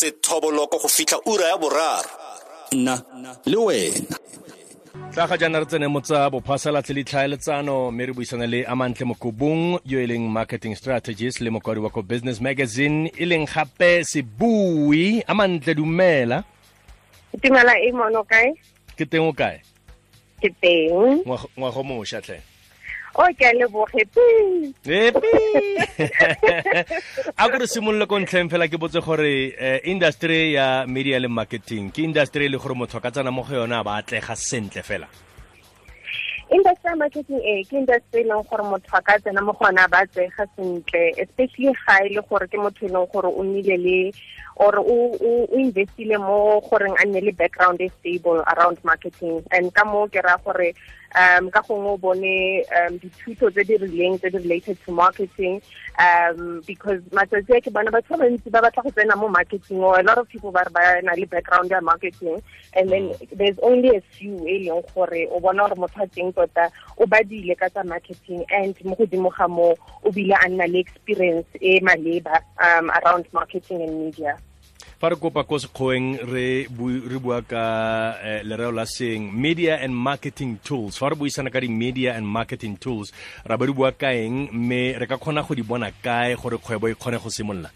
sethoboloko go fitlha ura ya boraro. Nna le wena. Tla ga jaana re tsene mo tsa bophasalatlhe le tlhaeletsano mme re buisana le amantle mokobong yo e leng marketing strategist le mokwadi wa ko business magazine. E leng gape sebui. Amantle dumela. Tumela e mono kae? ke teng o kae? Ke teng. ngwago mošwa tlhe O ke a leboge. epi a kore simolole ko ntlheng fela ke botse gore eh, industry ya media le marketing ke industry e le gore motho ka tsena mo go yone a ba atlega sentle fela Industry marketing e ke industry e leng gore motho a ka tsena mo gona ba tsega sentle especially ga e le gore ke motho e leng gore o nnile le or o o o investile mo goreng a nne le background e stable around marketing. And ka mo ke ra gore um ka gongwe o bone um dithuto tse di rileng tse di related to marketing um because matsatsi a ke bona batho ba bantsi ba batla go tsena mo marketing or a lot of people ba ba na le background ya marketing. And then there's only a few e leng gore o bona gore motho a teng tota o badile ka tsa marketing and mo godimo ga mo o bile a nna le experience e maleba um around marketing and media fa re kopa ko sekgoeng re bu- re bua ka eh, lereo la seng media and marketing tools. Fa re buisana ka di-media and marketing tools ra ba re bua ka eng mme re ka kgona go di bona kae gore kgwebo e kgone go simolola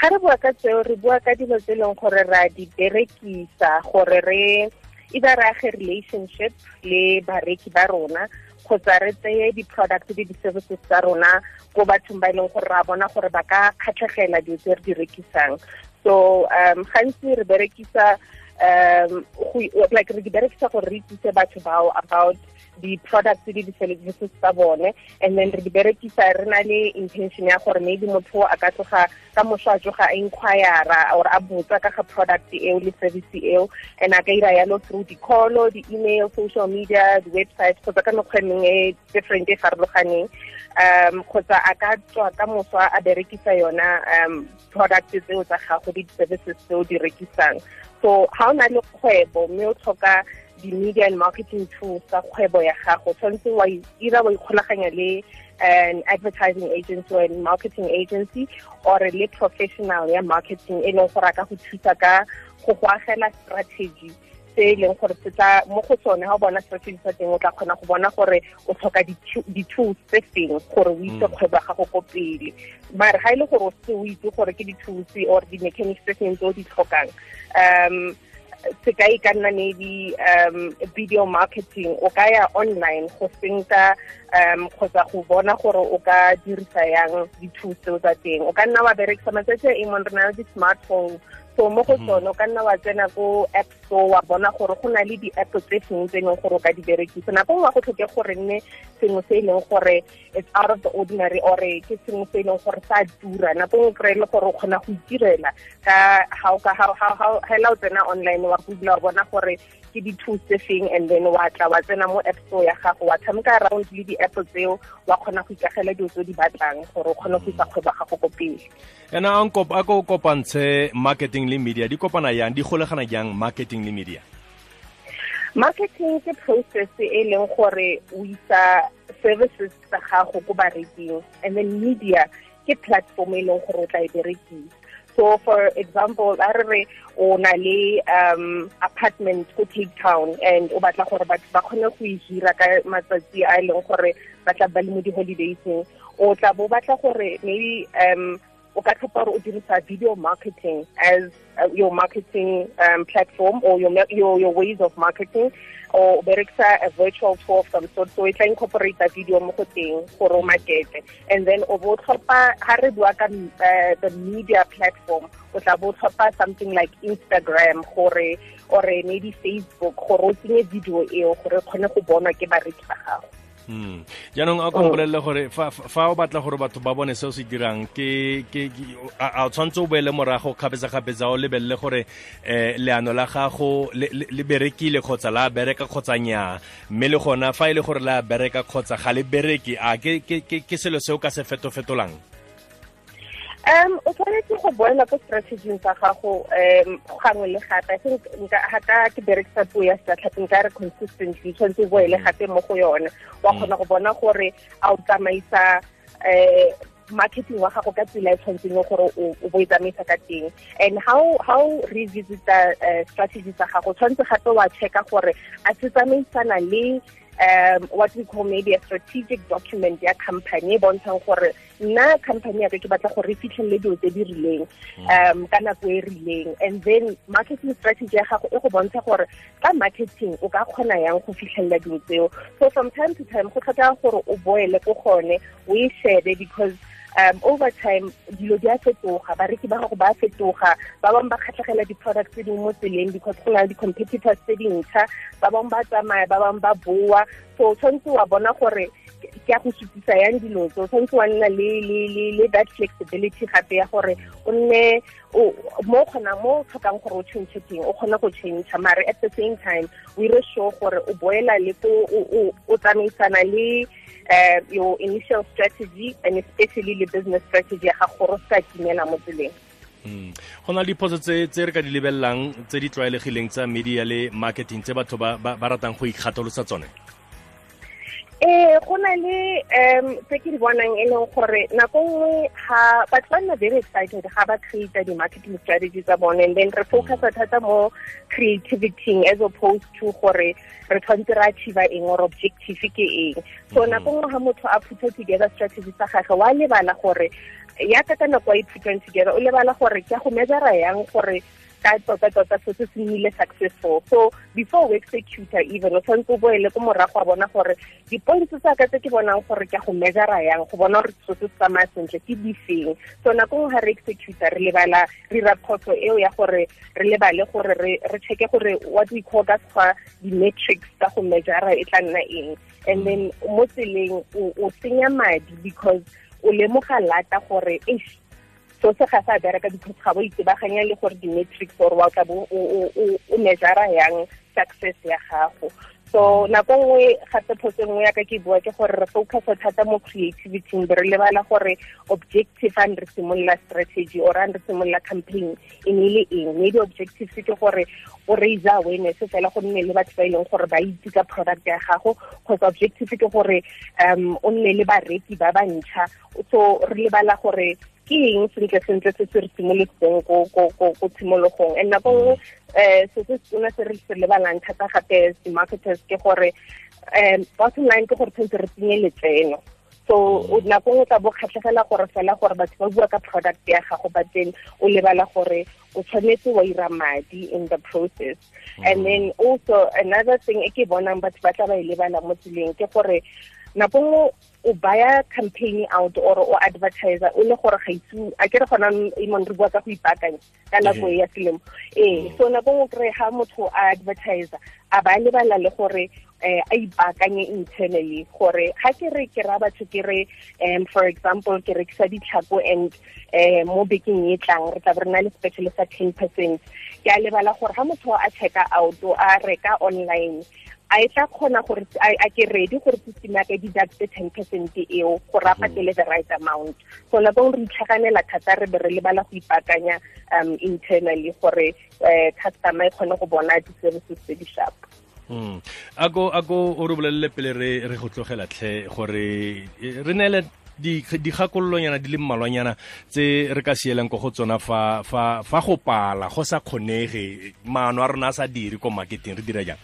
ga re bua ka tseo re bua ka dilo tse e leng gore ra di berekisa gore re either re age relationship le bareki ba rona kgotsa re tseye di-product le di-services tsa rona ko bathong ba e leng gore ra bona gore ba ka kgatlhegela dilo tse re di rekisang. So um gantsi re berekisa um like re di berekisa gore re itsise batho bao about di-products le di-services tsa bone and then re di berekisa re na le intention ya gore maybe motho a ka tloga ka moso a or a botsa ka ga product eo le service eo and a ka yalo through di-callo di-email social media di-website kgotsa ka mekgwa e different e farologaneng. Um kgotsa a ka tswa ka a berekisa yona um product tseo tsa gago le di-services tseo di rekisang. So ha o na le kgwebo mme o tlhoka di-media and marketing tools tsa kgwebo ya gago tshwanetse wa either wa ikgolaganya le an advertising agency or an marketing agency or le professional ya marketing e leng gore a ka go thusa ka go go agela strategy se e leng gore se tla mo go sone ga o bona strategy sa teng o tla kgona go bona gore o tlhoka di- di-tools tse feng gore o itse kgwebo ya gago ko pele. Mare ga e le gore o se o itse gore ke di-tools or di-mechanics tse feng tse o di tlhokang um sekai ka nna maybe um video marketing o ka ya online go senka um kgotsa go bona gore o ka dirisa yang tseo tsa teng. O ka nna wa berekisa matsatsi a emong re na le di-smartphone so mo go tsone o ka nna wa tsena ko app store wa bona gore go na le di-app tse feng tse e leng gore o ka di berekisa. Nako nngwe go tlhoke gore nne sengwe se e leng gore it's out of the ordinary or ke sengwe se e leng gore sa tura. Nako nngwe kry le gore o kgona go itirela ka ha o tsena online wa google wa bona gore ke di-tools tse feng and then wa tla wa tsena mo app store ya gago wa tshameka around le di-app tseo wa kgona go ikagela dilo tse o di batlang gore o kgone go isa kgwebo ya gago ko pele ena a nkop- a ko kopantshe marketing le media di kopana yang di golegana jang marketing le media marketing ke process e leng gore o isa services tsa gago ko bareking and then media ke platform e leng gore o tla e berekisa so for example a re o le um apartment ko cape town and o batla gore batho ba kgone go e hira ka matsatsi a e leng gore ba tla ba le mo di-holidayseng. Maybe um o ka tlhopa gore o dirisa video marketing as uh, your marketing um, platform or your, your your ways of marketing or berekisa a virtual tour of some sort. So e tla incorporate video mo go teng gore o and then o bo tlhopha ha re bua ka uh, the media platform o tla bo tlhopha something like instagram gore or maybe facebook gore o tsenye video eo gore kgone go bonwa ke bareki ba gago Hmm. jaanong a ko mpolelele gore fa o batla gore batho ba bone se o se dirang ke a o tshwanetse o boele morago kgapetsa-kgapetsa o lebelele gore eh leano la gago le le- le berekile kgotsa la bereka kgotsa nnyaa mme le gona fa e le gore la bereka kgotsa ga le bereke a ke ke ke ke selo se o ka se feto-fetolang um o tshwanetse go boela ko strateging tsa gago um gangwe le gape i ga ka ke berekisa puo ya sejatlhapi nka re consistently tshwanetse o boele gape mo go yone wa kgona go bona gore a o tsamaisa um marketing wa gago ka tsela e tshwanetseng gore o bo e tsamaisa ka teng and how how revisita uh, strategy sa gago tshwanetse gape wa checka gore a se tsamaisana le um what we call maybe a strategic document ya company e bontshang gore nna company ya ka ke batla gore re fitlhelele dilo tse di rileng um ka nako e rileng. And then marketing strategy ya gago e go bontsha gore ka marketing o ka kgona yang go fitlhelela dilo tseo. So from time to time go tlhokega gore o boele ko gone o e shebe because um over time dilo di a fetoga bareki ba gago ba fetoga ba bangwe ba kgatlhegela di-products tse dingwe mo tseleng because go na le di-competitors tse dintšha ba bangwe ba tsamaya ba bangwe ba boa. So tshwanetse wa bona gore ke ya go supisa yang dilo tse o tshwanetse wa nna le that flexibility gape ya gore o nne mo kgona mo tlhokang gore o change teng o kgona go change mare at the same time o ire sure gore o boela le o tsamaisana le uh, your initial strategy and especially the business strategy ya gago gore sa kimela mo tseleng hmm. go na le diphoso tse re ka di lebelelang tse di tlwaelegileng tsa media le marketing tse batho ba ratang go ikgatholosa tsone eh go na le um tse ke di bonang e leng gore nako nngwe ga batho ba nna very excited ga ba create di-marketing strategy tsa bone and then re focusa thata mo creativity as opposed to gore re tshwanetse re achieve eng or objective ke eng so mm-hmm. nako nngwe ga motho a phutha together strategy sa gage wa lebala gore ya ka ka nako a iphutang together o lebala gore ke a go measura yang gore ka tota tota se se nnile successful. So before o executor even o tshwanetse o boele ko morago a bona gore di-points tsa ka tse ke bonang gore ke go measura yang go bona gore so se tsamaya sentle ke di feng? So nako ngwe ga re executor re lebala re ira phoso eo ya gore re lebale gore re checke gore what we call ka sekgwa di-metrics tsa go tla nna eng? And then mo tseleng o madi because o lemoga lata gore so se ga sa bereka because ga bo itebaganya le gore di-matrix or wa tla bo o measura yang success ya gago so nako nngwe gape photso nngwe ya ka ke bua ke gore re focusa thata mo creativity be re lebala gore objective an re simolola strategy or an re simolola campaign e ne le eng maybe objective ke gore o raise awareness fela go nne le batho ba e leng gore ba itse ka product ya gago kgotsa objective ke gore um o nne le bareki ba bantšha so re lebala gore ke eng sentle sentle se se re simolotseng ko tshimologong. And nako nngwe um se se se re se lebalang thata gape di-marketers ke gore um bottom line ke gore tshwanetse re tsenye letseno. So nako nngwe tla bo kgatlhegela gore fela gore batho ba bua ka product ya gago but then o lebala gore o tshwanetse wa ira madi in the process. And then also another thing e ke bonang batho ba tla ba e lebala mo tseleng ke gore nako nngwe o baya campaign out or o advertiser o le gore ga itse a ke re gona imon re bua ka go ipaakanya ka nako e ya selemo. Ee so nako nngwe kry ga motho a advertiser a ba lebala le gore um a ipaakanye internally gore ga ke re ke ra batho ke re um for example ke rekisa ditlhako and um mo bekeng e tlang re tla be re na le special sa ten percent. Ke a lebala gore ga motho a checka out o a reka online a e tla kgona gore a ke ready gore system ya ka deducte ten percent eo gore a mm. patele the right amount so nako re itlhaganela thata re be re lebala go ipaakanya um internally gore um customer e kgone go bona di-services tse di sharp Mm. ako ako o re bolelele pele re re go tlogela tlhe gore re neele dikgakolollonyana di le mmalwanyana tse re ka sielang ko go tsona fa fa fa go pala go sa kgonege maano a rona a sa dire ko marketing re dira jang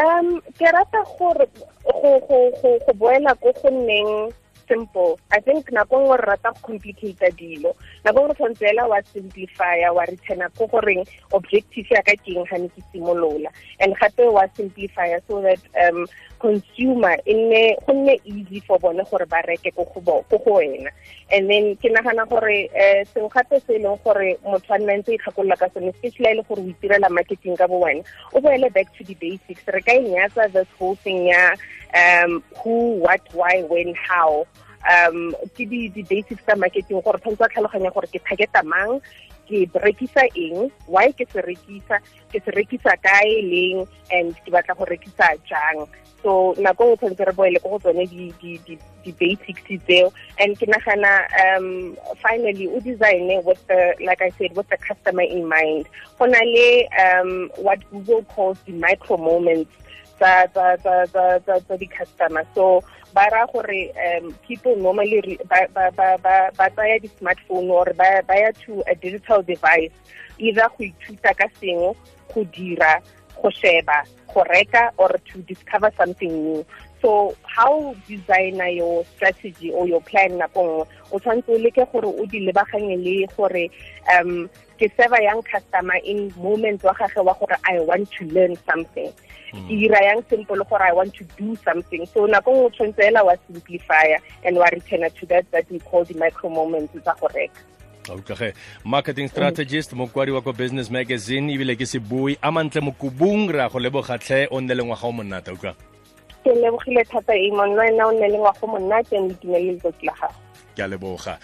um ke rata gore go go go simple. I think nako nngwe re rata go complicate dilo. Nako nngwe tshwanetse ela wa simplifya wa returna ko goreng objective ya ka keng ga ne ke simolola. And gape wa simplifya so that um consumer e nne go nne easy for bone gore ba reke ko go wena. And then ke nagana gore um gape se e leng gore motho a nna ntse ikgakolola ka sone especially le gore o itirela marketing ka bo wena o boele back to the basics. Re ka enyatsa this whole thing ya um who what why when how um ke di di basics tsa marketing gore tshwanetse a tlhaloganya gore ke targeta mang ke rekisa eng why ke se rekisa ke se rekisa kae leng and ke batla go rekisa jang. So nako nngwe tshwanetse re boele ko go tsone di-basics tseo. And ke nagana um finally o design with the like i said with the customer in mind. Go le um what google calls the micro moments tsa di-customer. So ba ra gore um people normally ba ba ba ba ba tsaya di-smartphone or ba ba ya to a digital device either go ithuta ka sengwe go dira go sheba go reka or to discover something new. So how designer your strategy or your plan nako nngwe o tshwanetse o leke gore o di lebaganye le gore um ke yang customer in moment wa gage wa gore i want to learn something ke dira yang simple gore i want to do something. So nako nngwe o tshwanetse ela wa simplifya and wa return to that that we call the micro moments tsa go reka. Utlwage marketing strategist mokwadi wa ko business magazine ebile ke sebui. A mantle mokubung re a go lebogatlhe o nne le ngwaga o monata utlwa. Ke lebogile thata amon le wena o nne le ngwaga o monate and itumele letsatsi la gago. Ke a leboga